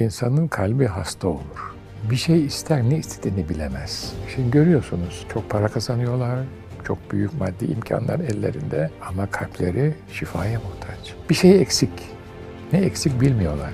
insanın kalbi hasta olur. Bir şey ister ne istediğini bilemez. Şimdi görüyorsunuz çok para kazanıyorlar, çok büyük maddi imkanlar ellerinde ama kalpleri şifaya muhtaç. Bir şey eksik. Ne eksik bilmiyorlar.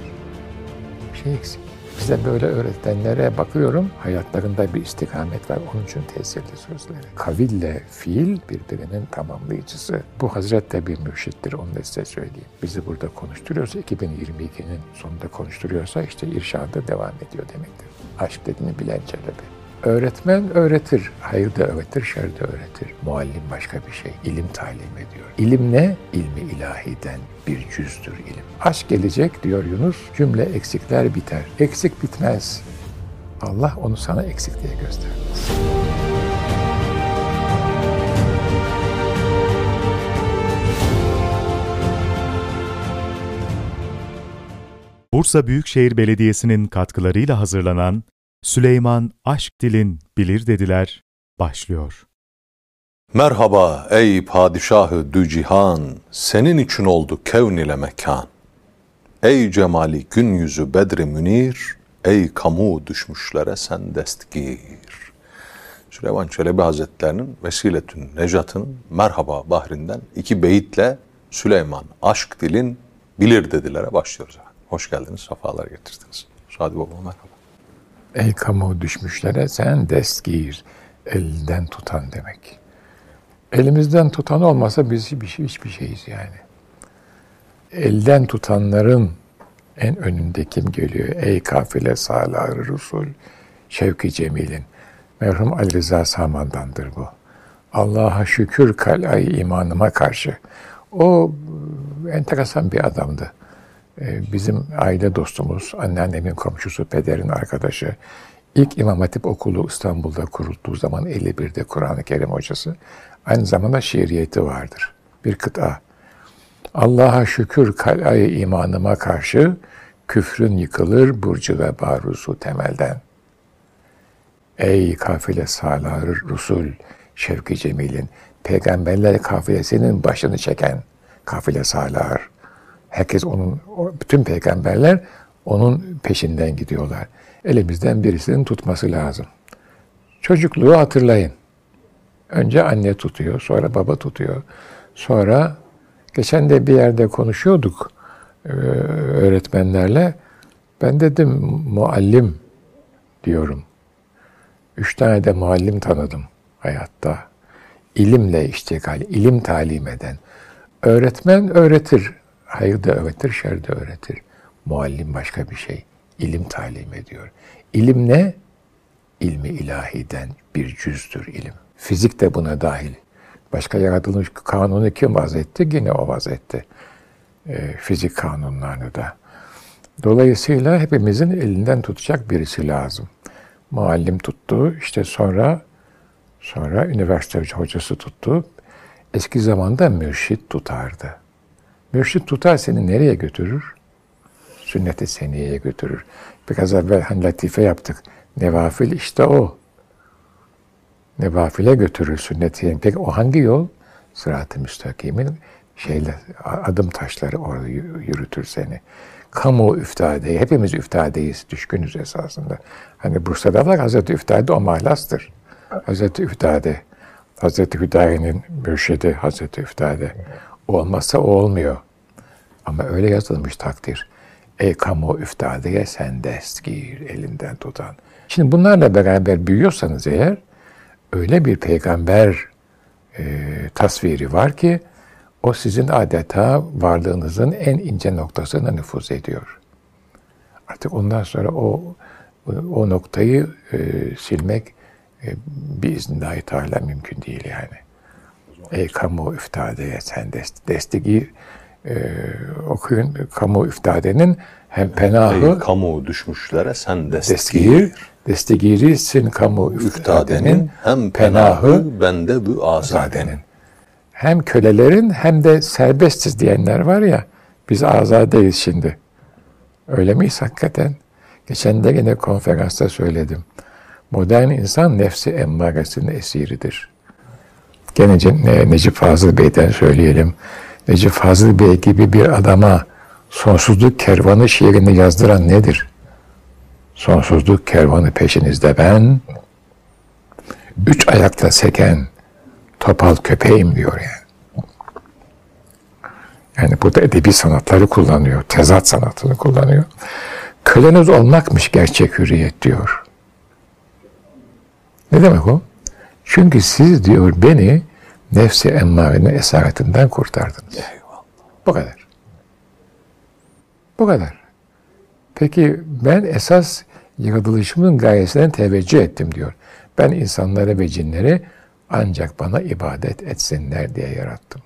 Bir şey eksik. Bize böyle öğretenlere bakıyorum. Hayatlarında bir istikamet var. Onun için tesirli sözleri. Kaville fiil birbirinin tamamlayıcısı. Bu Hazret de bir mürşittir. Onu da size söyleyeyim. Bizi burada konuşturuyorsa 2022'nin sonunda konuşturuyorsa işte irşada devam ediyor demektir. Aşk dediğini bilen Çelebi. Öğretmen öğretir. Hayır da öğretir, şer de öğretir. Muallim başka bir şey. İlim talim ediyor. İlim ne? İlmi ilahiden bir cüzdür ilim. Aşk gelecek diyor Yunus. Cümle eksikler biter. Eksik bitmez. Allah onu sana eksik diye göstermez. Bursa Büyükşehir Belediyesi'nin katkılarıyla hazırlanan Süleyman Aşk Dilin Bilir Dediler başlıyor. Merhaba ey padişahı dü cihan, senin için oldu kevn ile mekan. Ey cemali gün yüzü bedri münir, ey kamu düşmüşlere sen destgir. Süleyman Çelebi Hazretlerinin Vesiletün Necat'ın Merhaba Bahrinden iki beyitle Süleyman Aşk Dilin Bilir Dedilere başlıyoruz. Hoş geldiniz, sefalar getirdiniz. Sadi Baba merhaba. Ey kamu düşmüşlere sen dest giyir, elden tutan demek. Elimizden tutan olmasa biz hiçbir, şey, hiçbir şeyiz yani. Elden tutanların en önünde kim geliyor? Ey kafile salâ Rusul, Şevki Cemil'in. Merhum Ali Rıza Saman'dandır bu. Allah'a şükür kalay imanıma karşı. O enteresan bir adamdı. Ee, bizim aile dostumuz, anneannemin komşusu, pederin arkadaşı, ilk İmam Hatip okulu İstanbul'da kurulduğu zaman 51'de Kur'an-ı Kerim hocası. Aynı zamanda şiiriyeti vardır. Bir kıta. Allah'a şükür kal'ayı imanıma karşı küfrün yıkılır burcu ve barusu temelden. Ey kafile salar Rusul Şevki Cemil'in peygamberler kafilesinin başını çeken kafile salar Herkes onun, bütün peygamberler onun peşinden gidiyorlar. Elimizden birisinin tutması lazım. Çocukluğu hatırlayın. Önce anne tutuyor, sonra baba tutuyor. Sonra geçen de bir yerde konuşuyorduk e, öğretmenlerle. Ben dedim muallim diyorum. Üç tane de muallim tanıdım hayatta. İlimle iştigal, ilim talim eden. Öğretmen öğretir Hayır da öğretir, şer de öğretir. Muallim başka bir şey. İlim talim ediyor. İlim ne? İlmi ilahiden bir cüzdür ilim. Fizik de buna dahil. Başka yaratılmış kanunu kim vazetti? Yine o vazetti. E, fizik kanunlarını da. Dolayısıyla hepimizin elinden tutacak birisi lazım. Muallim tuttu, işte sonra sonra üniversite hocası tuttu. Eski zamanda mürşit tutardı. Mürşit tutar seni nereye götürür? Sünnet-i seniyeye götürür. Biraz evvel hani latife yaptık. Nevafil işte o. Nevafile götürür sünnet-i Peki o hangi yol? Sırat-ı müstakimin şeyle adım taşları orada yürütür seni. Kamu üftadeye, hepimiz üftadeyiz, düşkünüz esasında. Hani Bursa'da var Hazreti Üftade o mahlastır. Hazreti Üftade, Hazreti Hüdayi'nin mürşidi Hazreti Üftade. Olmazsa olmuyor. Ama öyle yazılmış takdir. Ey kamu üftadeye sen dest gir elinden tutan. Şimdi bunlarla beraber büyüyorsanız eğer öyle bir peygamber e, tasviri var ki o sizin adeta varlığınızın en ince noktasına nüfuz ediyor. Artık ondan sonra o o noktayı e, silmek e, bir iznillahü teala mümkün değil yani. Ey kamu üftadeye sen dest, destigi e, okuyun. Kamu üftadenin hem penahı Ey kamu düşmüşlere sen destigir. Destigirisin kamu üftadenin hem penahı bende bu azadenin. Hem kölelerin hem de serbestiz diyenler var ya biz azadeyiz şimdi. Öyle miyiz hakikaten? Geçen de yine konferansta söyledim. Modern insan nefsi emmaresinin esiridir. Gene Necip Fazıl Bey'den söyleyelim. Necip Fazıl Bey gibi bir adama sonsuzluk kervanı şiirini yazdıran nedir? Sonsuzluk kervanı peşinizde ben. Üç ayakta seken topal köpeğim diyor yani. Yani burada edebi sanatları kullanıyor. Tezat sanatını kullanıyor. Köleniz olmakmış gerçek hürriyet diyor. Ne demek o? Çünkü siz diyor beni nefsi emmarenin esaretinden kurtardınız. Eyvallah. Bu kadar. Bu kadar. Peki ben esas yaratılışımın gayesine teveccüh ettim diyor. Ben insanları ve cinleri ancak bana ibadet etsinler diye yarattım.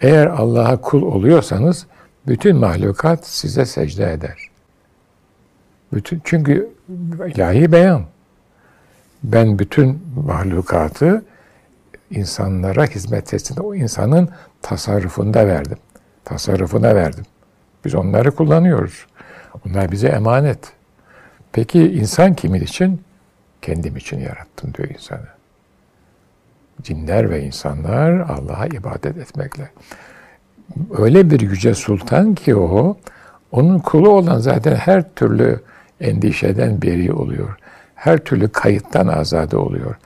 Eğer Allah'a kul oluyorsanız bütün mahlukat size secde eder. Bütün çünkü ilahi beyan. Ben bütün mahlukatı insanlara hizmet etsin. O insanın tasarrufunda verdim. Tasarrufuna verdim. Biz onları kullanıyoruz. Onlar bize emanet. Peki insan kimin için? Kendim için yarattım diyor insanı. Cinler ve insanlar Allah'a ibadet etmekle. Öyle bir yüce sultan ki o, onun kulu olan zaten her türlü endişeden beri oluyor. Her türlü kayıttan azade oluyor.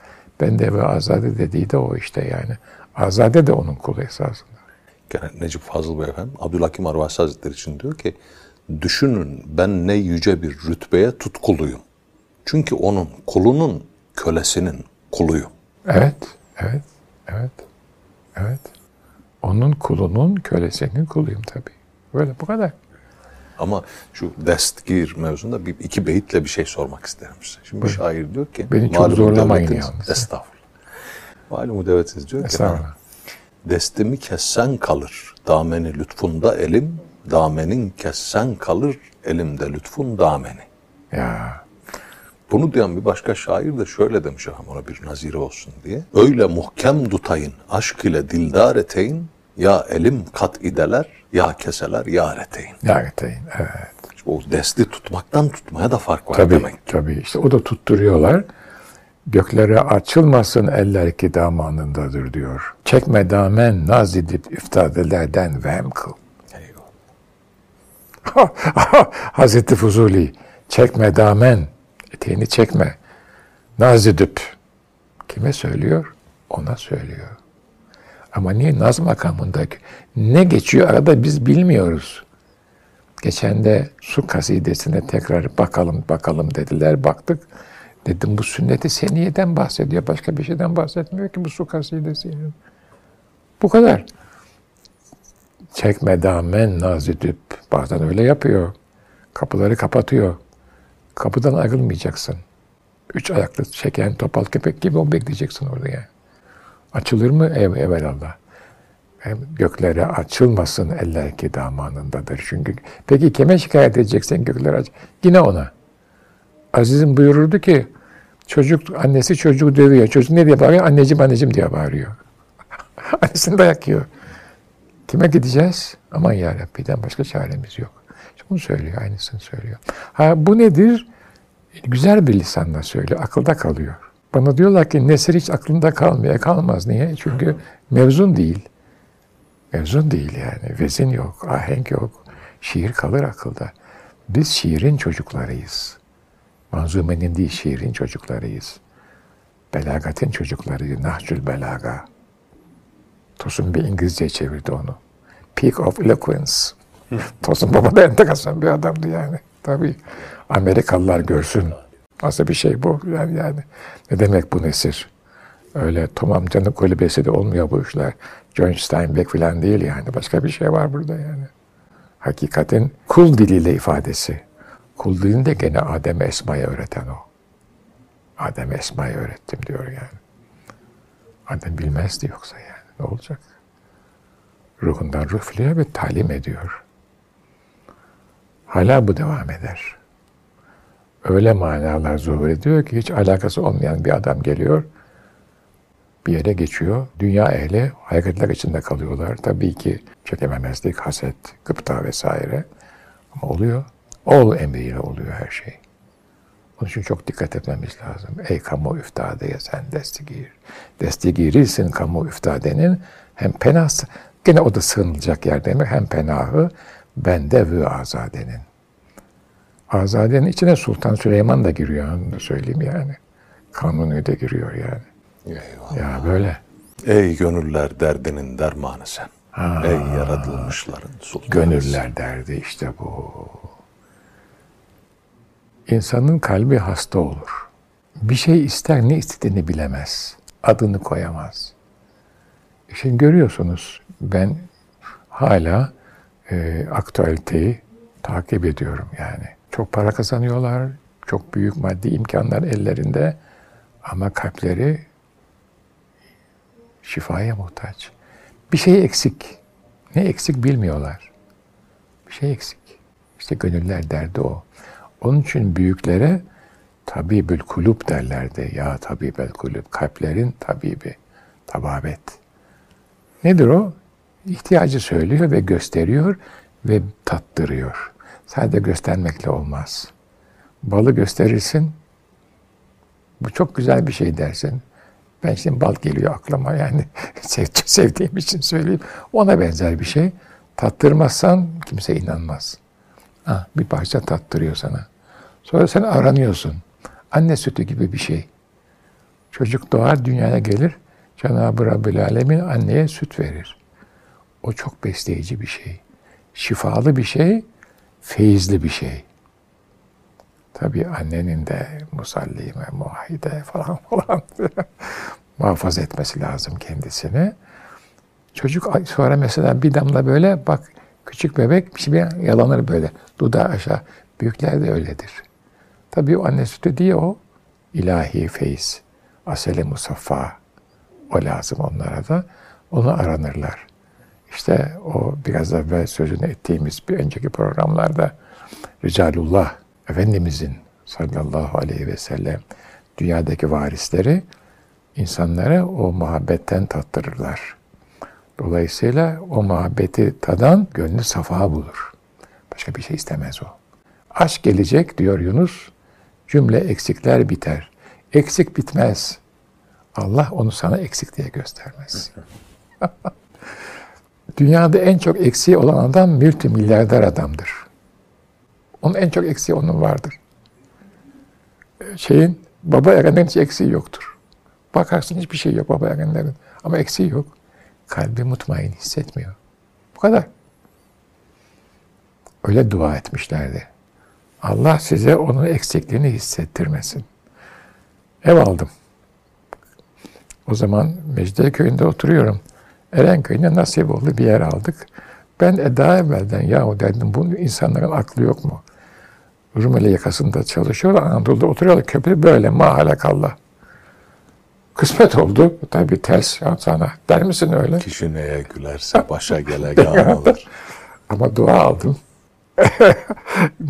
Ben de ve azade dediği de o işte yani. Azade de onun kulu esasında. Gene Necip Fazıl Bey efendim, Abdülhakim Arvasi Hazretleri için diyor ki, düşünün ben ne yüce bir rütbeye tutkuluyum. Çünkü onun kulunun kölesinin kuluyum. Evet, evet, evet, evet. Onun kulunun kölesinin kuluyum tabii. Böyle bu kadar. Ama şu destgir mevzunda bir iki beyitle bir şey sormak isterim size. Şimdi bir şair diyor ki, Beni çok "Malumu zorlamayın devletiniz-" yalnız. Estağfurullah. Malumu devletiniz diyor ki. Destimi kessen kalır, dameni lütfunda elim, damenin kessen kalır, elimde lütfun dameni. Ya Bunu diyen bir başka şair de şöyle demiş ona bir nazire olsun diye. Öyle muhkem tutayın, aşk ile dildar eteyin, ya elim kat ideler, ya keseler yar eteyin. Yargıtayın, evet. İşte o desti tutmaktan tutmaya da fark var Tabii, demek. tabii. İşte o da tutturuyorlar. Göklere açılmasın eller ki damanındadır diyor. Çekme damen naz edip iftadelerden vem kıl. Hazreti Fuzuli, çekme damen, eteğini çekme. Naz edip. Kime söylüyor? Ona söylüyor. Ama niye naz makamındaki? Ne geçiyor arada biz bilmiyoruz. Geçen de su kasidesine tekrar bakalım bakalım dediler. Baktık. Dedim bu sünneti seniyeden bahsediyor. Başka bir şeyden bahsetmiyor ki bu su kasidesi. Bu kadar. Çekme damen naz edip. Bazen öyle yapıyor. Kapıları kapatıyor. Kapıdan ayrılmayacaksın. Üç ayaklı çeken topal köpek gibi o bekleyeceksin orada yani. Açılır mı? Ev, evelallah. Hem göklere açılmasın eller ki damanındadır. Çünkü peki kime şikayet edeceksin gökler aç? Yine ona. Aziz'im buyururdu ki çocuk annesi çocuğu dövüyor. Çocuk ne diye bağırıyor? Anneciğim anneciğim diye bağırıyor. Annesini dayak yiyor. Kime gideceğiz? Aman ya Rabbi'den başka çaremiz yok. Bunu söylüyor, aynısını söylüyor. Ha bu nedir? Güzel bir lisanla söylüyor, akılda kalıyor. Bana diyorlar ki Nesir hiç aklında kalmıyor. E, Kalmaz. Niye? Çünkü mevzun değil. Mevzun değil yani. Vezin yok, ahenk yok. Şiir kalır akılda. Biz şiirin çocuklarıyız. Manzumenin değil, şiirin çocuklarıyız. Belagatin çocuklarıyız. Nahcül belaga. Tosun bir İngilizce çevirdi onu. Peak of Eloquence. Tosun Baba da enteresan bir adamdı yani. Tabii Amerikalılar görsün. Nasıl bir şey bu yani, yani. Ne demek bu nesir? Öyle Tom amcanın kulübesi de olmuyor bu işler. John Steinbeck falan değil yani. Başka bir şey var burada yani. Hakikatin kul diliyle ifadesi. Kul dilini de gene Adem Esma'ya öğreten o. Adem Esma'ya öğrettim diyor yani. Adem bilmezdi yoksa yani. Ne olacak? Ruhundan ruh ve talim ediyor. Hala bu devam eder. Öyle manalar zuhur ediyor ki hiç alakası olmayan bir adam geliyor, bir yere geçiyor. Dünya ehli hareketler içinde kalıyorlar. Tabii ki çekememezlik, haset, gıpta vesaire. Ama oluyor. Ol emriyle oluyor her şey. Onun için çok dikkat etmemiz lazım. Ey kamu üftadeye sen destigir. Destigirilsin kamu üftadenin hem penası, gene o da sığınılacak yer demek, hem penahı bende ve azadenin. Azade'nin içine Sultan Süleyman da giriyor da söyleyeyim yani. Kanuni de giriyor yani. Eyvallah. Ya böyle. Ey gönüller derdinin dermanı sen. Ey yaratılmışların sultanı. Gönüller derdi işte bu. İnsanın kalbi hasta olur. Bir şey ister ne istediğini bilemez. Adını koyamaz. Şimdi görüyorsunuz ben hala e, aktüeliteyi takip ediyorum yani. Çok para kazanıyorlar, çok büyük maddi imkanlar ellerinde ama kalpleri şifaya muhtaç. Bir şey eksik. Ne eksik bilmiyorlar. Bir şey eksik. İşte gönüller derdi o. Onun için büyüklere tabibül kulüp derlerdi. Ya tabibel kulüp. Kalplerin tabibi. Tababet. Nedir o? İhtiyacı söylüyor ve gösteriyor ve tattırıyor. Sadece göstermekle olmaz. Balı gösterirsin. Bu çok güzel bir şey dersin. Ben şimdi bal geliyor aklıma yani sev, sevdiğim için söyleyeyim. Ona benzer bir şey. Tattırmazsan kimse inanmaz. Ha, bir parça tattırıyor sana. Sonra sen aranıyorsun. Anne sütü gibi bir şey. Çocuk doğar dünyaya gelir. Cenab-ı Rabbül Alemin anneye süt verir. O çok besleyici bir şey. Şifalı bir şey, feyizli bir şey. Tabii annenin de musallime, muahide falan falan muhafaza etmesi lazım kendisini. Çocuk sonra mesela bir damla böyle bak küçük bebek bir şey yalanır böyle dudağı aşağı. Büyükler de öyledir. Tabii o anne sütü diye o ilahi feyiz, asele musaffa o lazım onlara da. Onu aranırlar. İşte o biraz evvel sözünü ettiğimiz bir önceki programlarda Ricalullah Efendimizin sallallahu aleyhi ve sellem dünyadaki varisleri insanlara o muhabbetten tattırırlar. Dolayısıyla o muhabbeti tadan gönlü safa bulur. Başka bir şey istemez o. Aşk gelecek diyor Yunus. Cümle eksikler biter. Eksik bitmez. Allah onu sana eksik diye göstermez. Dünyada en çok eksiği olan adam multimilyarder adamdır. Onun en çok eksiği onun vardır. Şeyin baba erenlerin hiç eksiği yoktur. Bakarsın hiçbir şey yok baba erenlerin. Ama eksiği yok. Kalbi mutmain hissetmiyor. Bu kadar. Öyle dua etmişlerdi. Allah size onun eksikliğini hissettirmesin. Ev aldım. O zaman Mecidiyeköy'ünde oturuyorum. Erenköy'ünde nasip oldu bir yer aldık. Ben e, daha evvelden yahu dedim bu insanların aklı yok mu? Rumeli yakasında çalışıyorlar, Anadolu'da oturuyorlar. Köprü böyle mahalakallah. Kısmet oldu. Tabii ters sana. Der misin öyle? Kişi neye gülerse başa gelegah olur. Ama dua aldım.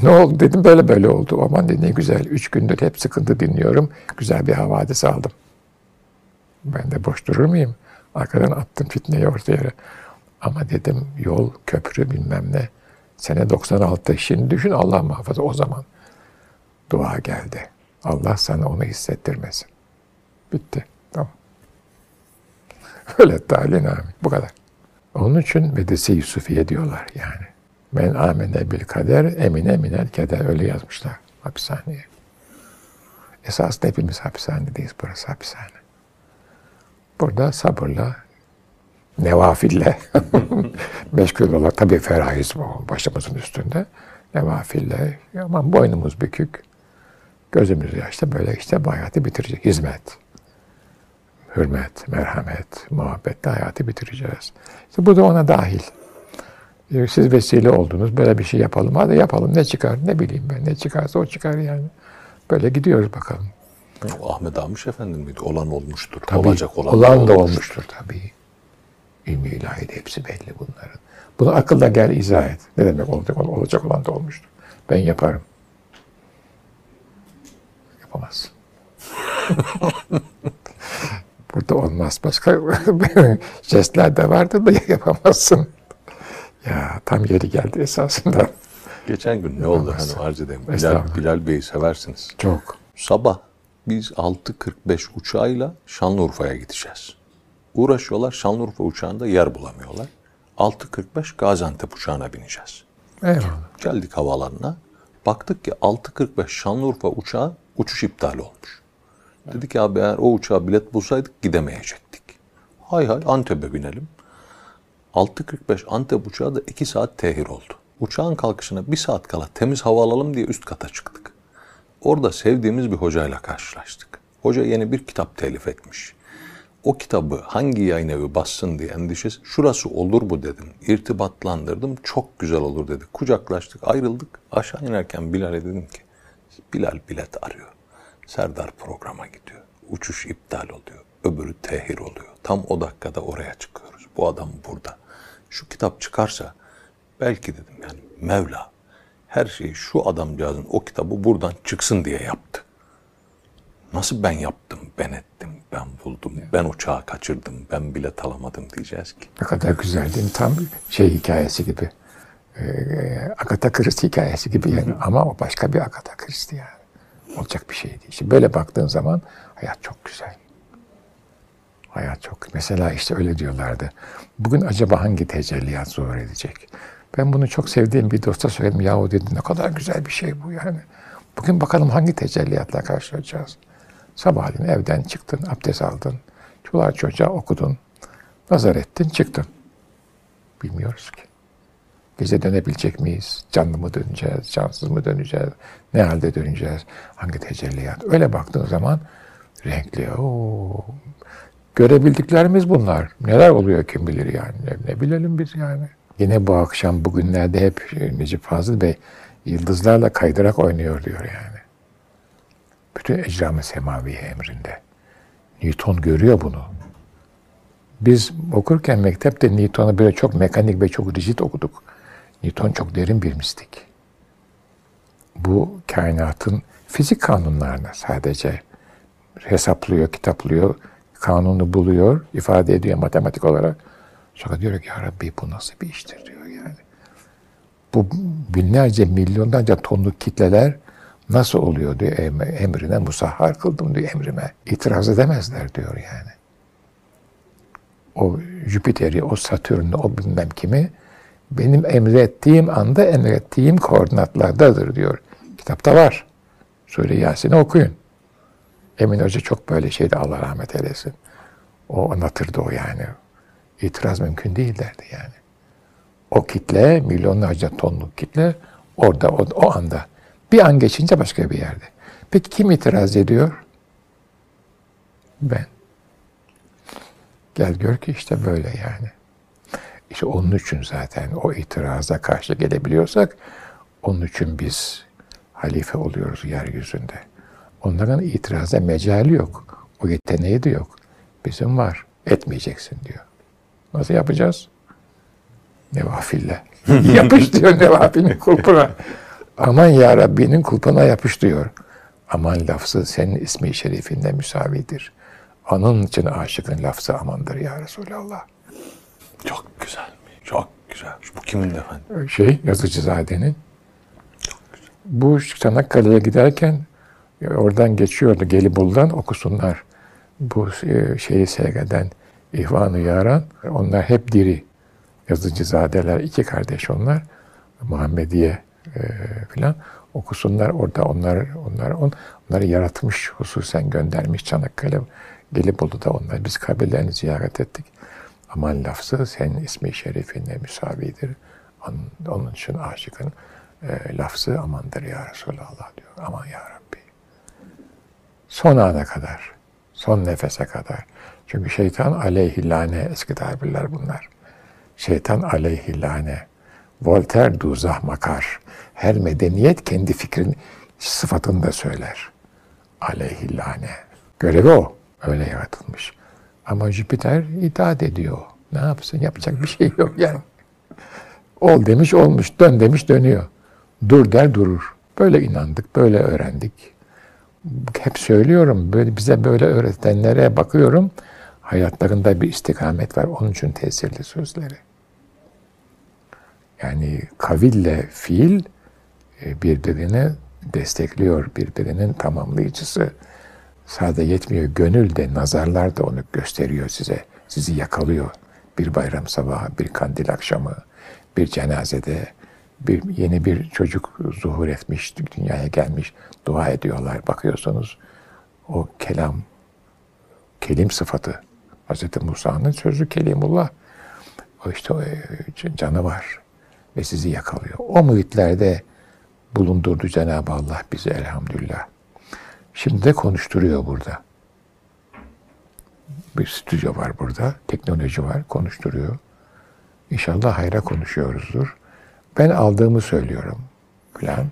ne oldu dedim böyle böyle oldu. Aman dedi ne güzel. Üç gündür hep sıkıntı dinliyorum. Güzel bir havadis aldım. Ben de boş durur muyum? Arkadan attım fitneyi ortaya. Ama dedim yol, köprü bilmem ne. Sene 96. Şimdi düşün Allah muhafaza o zaman. Dua geldi. Allah sana onu hissettirmesin. Bitti. Tamam. Öyle talin amin. Bu kadar. Onun için Medrese Yusufiye diyorlar yani. Men amene bil kader emine minel keder. Öyle yazmışlar hapishaneye. Esasında hepimiz hapishanedeyiz. Burası hapishane. Burada sabırla, nevafille meşgul olarak tabii feraiz başımızın üstünde. Nevafille ama boynumuz bükük. Gözümüz yaşta böyle işte bu hayatı bitirecek. Hizmet, hürmet, merhamet, muhabbetle hayatı bitireceğiz. İşte bu da ona dahil. Siz vesile oldunuz. Böyle bir şey yapalım. Hadi yapalım. Ne çıkar? Ne bileyim ben. Ne çıkarsa o çıkar yani. Böyle gidiyoruz bakalım. O Ahmet Amış Efendi miydi? Olan olmuştur. Tabii, Olacak olan, olan da olmuştur tabii. İlmi ilahide hepsi belli bunların. Bunu akılla gel izah et. Ne demek olacak olan, olacak olan da olmuştur. Ben yaparım. Yapamaz. Burada olmaz. Başka jestler de vardır da yapamazsın. Ya tam yeri geldi esasında. Geçen gün ne oldu hani arz edeyim. Bilal. Bilal Bey'i seversiniz. Çok. Sabah biz 6.45 uçağıyla Şanlıurfa'ya gideceğiz. Uğraşıyorlar Şanlıurfa uçağında yer bulamıyorlar. 6.45 Gaziantep uçağına bineceğiz. Eyvallah. Geldik havalarına. Baktık ki 6.45 Şanlıurfa uçağı uçuş iptal olmuş. Dedik ki abi eğer o uçağa bilet bulsaydık gidemeyecektik. Hay hay Antep'e binelim. 6.45 Antep uçağı da 2 saat tehir oldu. Uçağın kalkışına bir saat kala temiz hava alalım diye üst kata çıktık. Orada sevdiğimiz bir hocayla karşılaştık. Hoca yeni bir kitap telif etmiş. O kitabı hangi yayın evi bassın diye endişesi, şurası olur mu dedim. İrtibatlandırdım, çok güzel olur dedi. Kucaklaştık, ayrıldık. Aşağı inerken Bilal'e dedim ki, Bilal bilet arıyor. Serdar programa gidiyor. Uçuş iptal oluyor. Öbürü tehir oluyor. Tam o dakikada oraya çıkıyoruz. Bu adam burada. Şu kitap çıkarsa belki dedim yani Mevla her şeyi şu adamcağızın o kitabı buradan çıksın diye yaptı. Nasıl ben yaptım, ben ettim, ben buldum, ben uçağı kaçırdım, ben bilet alamadım diyeceğiz ki. Ne kadar güzel değil mi? Tam şey hikayesi gibi. Ee, Agatha Christie hikayesi gibi yani. Ama o başka bir Agatha Christie yani. Olacak bir şey değil. İşte böyle baktığın zaman hayat çok güzel. Hayat çok. Mesela işte öyle diyorlardı. Bugün acaba hangi tecelliyat zuhur edecek? Ben bunu çok sevdiğim bir dosta söyledim. Yahu dedi ne kadar güzel bir şey bu yani. Bugün bakalım hangi tecelliyatla karşılaşacağız. Sabahleyin evden çıktın, abdest aldın. Çoluğa çocuğa okudun. Nazar ettin, çıktın. Bilmiyoruz ki. Gece dönebilecek miyiz? Canlı mı döneceğiz? Cansız mı döneceğiz? Ne halde döneceğiz? Hangi tecelliyat? Öyle baktığın zaman renkli. Oo. Görebildiklerimiz bunlar. Neler oluyor kim bilir yani. Ne, bilelim biz yani. Yine bu akşam bugünlerde hep Necip Fazıl Bey yıldızlarla kaydırak oynuyor diyor yani. Bütün ecram-ı semaviye emrinde. Newton görüyor bunu. Biz okurken mektepte Newton'u böyle çok mekanik ve çok rigid okuduk. Newton çok derin bir mistik. Bu kainatın fizik kanunlarını sadece hesaplıyor, kitaplıyor, kanunu buluyor, ifade ediyor matematik olarak. Sonra diyor ki ya Rabbi bu nasıl bir iştir diyor yani. Bu binlerce, milyonlarca tonluk kitleler nasıl oluyor diyor emrine musahhar kıldım diyor emrime. İtiraz edemezler diyor yani. O Jüpiter'i, o Satürn'ü, o bilmem kimi benim emrettiğim anda emrettiğim koordinatlardadır diyor. Kitapta var. Sure Yasin'i okuyun. Emin Hoca çok böyle şeydi Allah rahmet eylesin. O anlatırdı o yani. İtiraz mümkün değil derdi yani. O kitle, milyonlarca tonluk kitle orada, o, o anda. Bir an geçince başka bir yerde. Peki kim itiraz ediyor? Ben. Gel gör ki işte böyle yani. İşte onun için zaten o itiraza karşı gelebiliyorsak onun için biz halife oluyoruz yeryüzünde. Onların itiraza mecali yok. O yeteneği de yok. Bizim var. Etmeyeceksin diyor. Nasıl yapacağız? Nevafille. Yapış diyor Nevafil'in kulpuna. Aman ya Rabbinin kulpuna yapış diyor. Aman lafzı senin ismi şerifinde müsavidir. Onun için aşıkın lafzı amandır ya Resulallah. Çok güzel. Çok güzel. Bu kimin efendim? Şey, Yazıcızade'nin. Bu Çanakkale'ye giderken e, oradan geçiyordu Gelibolu'dan okusunlar. Bu e, şeyi seyreden İhvan-ı Yaran, onlar hep diri. Yazıcızadeler, iki kardeş onlar. Muhammediye e, filan okusunlar orada onlar onlar on, onları yaratmış hususen göndermiş Çanakkale Gelibolu'da onlar biz kabirlerini ziyaret ettik. Aman lafzı senin ismi şerifine müsavidir. Onun, onun için aşıkın e, lafzı amandır ya Resulallah diyor. Aman ya Rabbi. Son ana kadar, son nefese kadar. Çünkü şeytan aleyhillâne eski tabirler bunlar. Şeytan aleyhillâne. Voltaire duzah makar. Her medeniyet kendi fikrin sıfatını da söyler. Aleyhillâne. Görevi o. Öyle yaratılmış. Ama Jüpiter itaat ediyor. Ne yapsın? Yapacak bir şey yok yani. Ol demiş olmuş, dön demiş dönüyor. Dur der durur. Böyle inandık, böyle öğrendik. Hep söylüyorum, böyle bize böyle öğretenlere bakıyorum. Hayatlarında bir istikamet var. Onun için tesirli sözleri. Yani kaville fiil e, birbirini destekliyor, birbirinin tamamlayıcısı. Sadece yetmiyor, gönül de, nazarlar da onu gösteriyor size. Sizi yakalıyor. Bir bayram sabahı, bir kandil akşamı, bir cenazede, bir yeni bir çocuk zuhur etmiş, dünyaya gelmiş, dua ediyorlar. Bakıyorsunuz o kelam, kelim sıfatı. Hz. Musa'nın sözü kelimullah. O işte o e, canı var ve sizi yakalıyor. O muhitlerde bulundurdu Cenab-ı Allah bizi elhamdülillah. Şimdi de konuşturuyor burada. Bir stüdyo var burada, teknoloji var, konuşturuyor. İnşallah hayra konuşuyoruzdur. Ben aldığımı söylüyorum filan.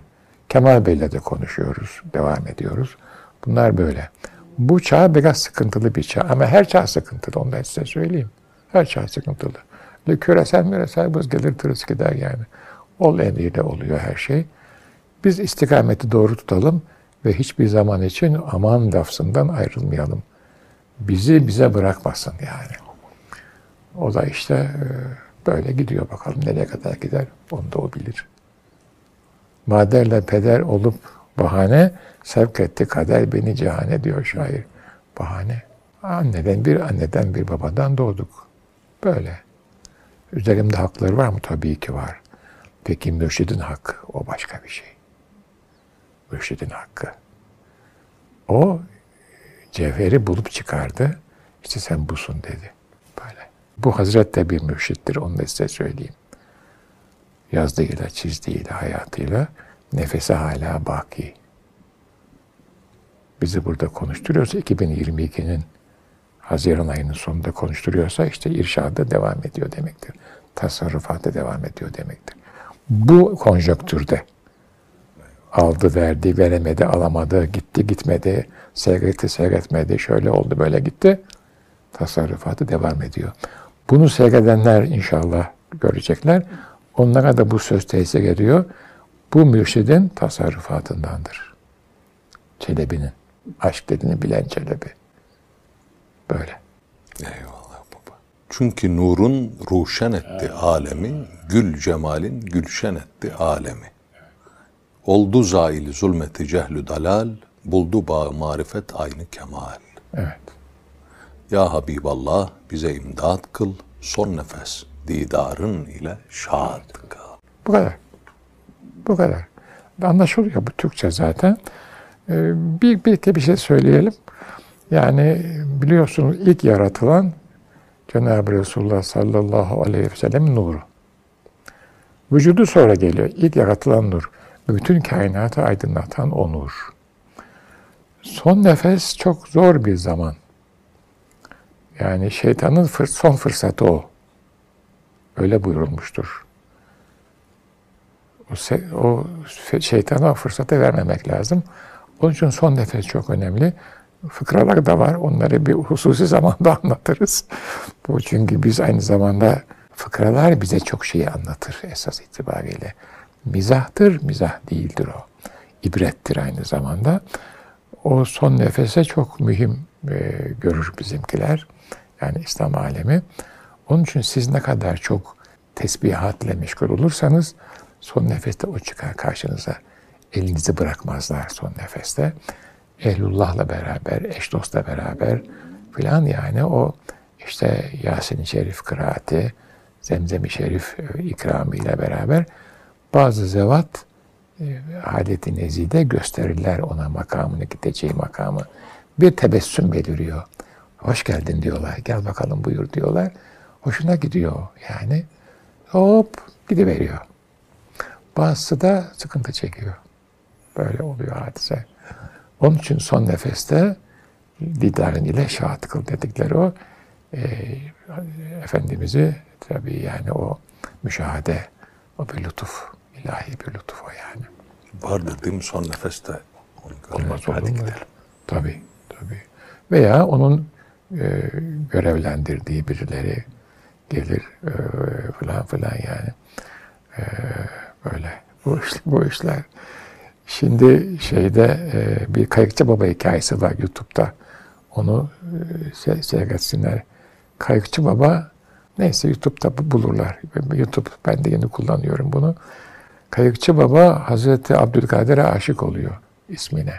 Kemal Bey'le de konuşuyoruz, devam ediyoruz. Bunlar böyle. Bu çağ biraz sıkıntılı bir çağ ama her çağ sıkıntılı, onu da size söyleyeyim. Her çağ sıkıntılı. Böyle küresel müresel buz gelir tırıs gider yani. Ol emriyle oluyor her şey. Biz istikameti doğru tutalım ve hiçbir zaman için aman lafzından ayrılmayalım. Bizi bize bırakmasın yani. O da işte e, böyle gidiyor bakalım nereye kadar gider onu da o bilir. Maderle peder olup bahane sevk etti kader beni cihane diyor şair. Bahane. Anneden bir anneden bir babadan doğduk. Böyle. Üzerimde hakları var mı? Tabii ki var. Peki mürşidin hakkı o başka bir şey. Mürşidin hakkı. O cevheri bulup çıkardı. İşte sen busun dedi. Böyle. Bu Hazret de bir mürşittir. Onu da size söyleyeyim. Yazdığıyla, çizdiğiyle, hayatıyla nefesi hala baki. Bizi burada konuşturuyorsa 2022'nin Haziran ayının sonunda konuşturuyorsa işte irşada devam ediyor demektir. Tasarrufata devam ediyor demektir. Bu konjöktürde aldı, verdi, veremedi, alamadı, gitti, gitmedi, seyretti, seyretmedi, şöyle oldu, böyle gitti. Tasarrufatı devam ediyor. Bunu seyredenler inşallah görecekler. Onlara da bu söz tesir ediyor. Bu mürşidin tasarrufatındandır. Çelebi'nin. Aşk dediğini bilen Çelebi. Böyle. Eyvallah baba. Çünkü nurun ruşen etti alemi, gül cemalin gülşen etti alemi. Oldu zail zulmeti cehlü dalal, buldu bağ marifet aynı kemal. Evet. Ya Habiballah bize imdad kıl, son nefes didarın ile şad kıl. Bu kadar. Bu kadar. Anlaşılıyor bu Türkçe zaten. Ee, bir, bir iki bir şey söyleyelim. Yani biliyorsunuz ilk yaratılan Cenab-ı Resulullah sallallahu aleyhi ve sellem nuru. Vücudu sonra geliyor. İlk yaratılan nur. Bütün kainatı aydınlatan o nur. Son nefes çok zor bir zaman. Yani şeytanın fır, son fırsatı o. Öyle buyurulmuştur. O, şeytana fırsatı vermemek lazım. Onun için son nefes çok önemli. Fıkralar da var. Onları bir hususi zamanda anlatırız. Bu çünkü biz aynı zamanda fıkralar bize çok şeyi anlatır esas itibariyle. Mizahtır, mizah değildir o. İbrettir aynı zamanda. O son nefese çok mühim e, görür bizimkiler. Yani İslam alemi. Onun için siz ne kadar çok tesbihatla meşgul olursanız son nefeste o çıkar karşınıza. Elinizi bırakmazlar son nefeste. Ehlullah'la beraber, eş dostla beraber filan yani o işte Yasin-i Şerif kıraati, Zemzem-i Şerif e, ikramıyla beraber bazı zevat e, adet-i nezide gösterirler ona makamını, gideceği makamı. Bir tebessüm beliriyor. Hoş geldin diyorlar. Gel bakalım buyur diyorlar. Hoşuna gidiyor yani. Hop gidiveriyor. Bazısı da sıkıntı çekiyor. Böyle oluyor hadise. Onun için son nefeste didarın ile şahat kıl dedikleri o e, Efendimiz'i tabii yani o müşahede, o bir lütuf, ilahi bir lütuf o yani. Vardır değil mi son nefeste? Olmaz olur mu? Tabii, tabii. Veya onun e, görevlendirdiği birileri gelir e, falan filan yani. E, böyle bu, bu işler. Şimdi şeyde e, bir Kayıkçı Baba hikayesi var YouTube'da. Onu e, se- seyretsinler. Kayıkçı Baba neyse YouTube'da bu- bulurlar. YouTube ben de yeni kullanıyorum bunu. Kayıkçı Baba Hazreti Abdülkadir'e aşık oluyor ismine.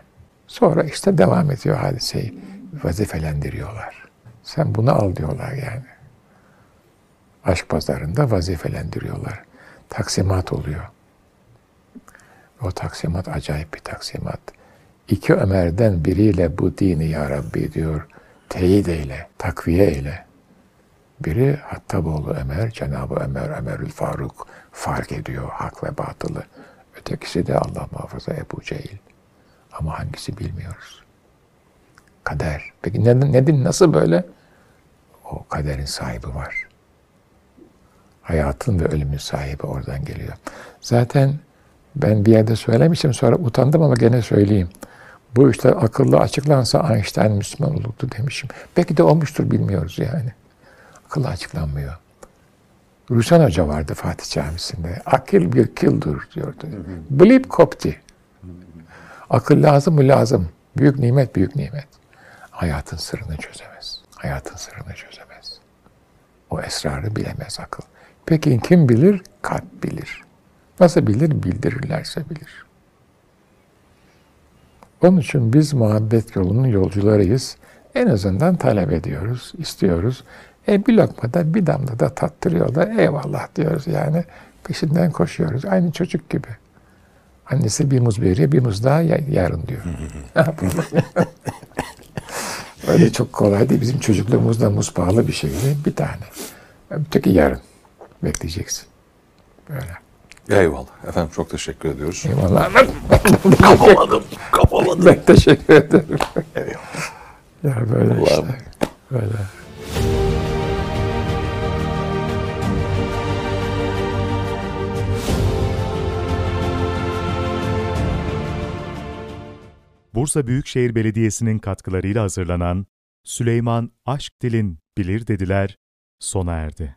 Sonra işte devam ediyor hadiseyi. Vazifelendiriyorlar. Sen bunu al diyorlar yani. Aşk pazarında vazifelendiriyorlar. Taksimat oluyor. O taksimat acayip bir taksimat. İki Ömer'den biriyle bu dini ya Rabbi diyor. Teyit eyle, takviye eyle. Biri Hattaboğlu Ömer, Cenab-ı Ömer, Ömerül Faruk fark ediyor hak ve batılı. Ötekisi de Allah muhafaza Ebu Cehil. Ama hangisi bilmiyoruz. Kader. Peki neden, neden nasıl böyle? O kaderin sahibi var. Hayatın ve ölümün sahibi oradan geliyor. Zaten ben bir yerde söylemiştim sonra utandım ama gene söyleyeyim. Bu işler akıllı açıklansa Einstein Müslüman olurdu demişim. Belki de olmuştur bilmiyoruz yani. Akıllı açıklanmıyor. Rüsan Hoca vardı Fatih Camisi'nde. Akıl bir kildur diyordu. Bilip kopti. Akıl lazım mı lazım. Büyük nimet büyük nimet. Hayatın sırrını çözemez. Hayatın sırrını çözemez. O esrarı bilemez akıl. Peki kim bilir? Kalp bilir. Nasıl bilir? Bildirirlerse bilir. Onun için biz muhabbet yolunun yolcularıyız. En azından talep ediyoruz, istiyoruz. E bir lokmada bir damla da tattırıyorlar. Eyvallah diyoruz yani. Peşinden koşuyoruz. Aynı çocuk gibi. Annesi bir muz veriyor, bir muz daha yarın diyor. Öyle çok kolay değil. Bizim çocukluğumuzda muz pahalı bir şeydi. Bir tane. Öteki yarın. Bekleyeceksin. Böyle. Eyvallah. Efendim çok teşekkür ediyoruz. Eyvallah. Kapamadım. Kapamadım. ben teşekkür ederim. Eyvallah. Ya böyle Allah'ım. işte. Böyle. Bursa Büyükşehir Belediyesi'nin katkılarıyla hazırlanan Süleyman Aşk Dilin Bilir Dediler sona erdi.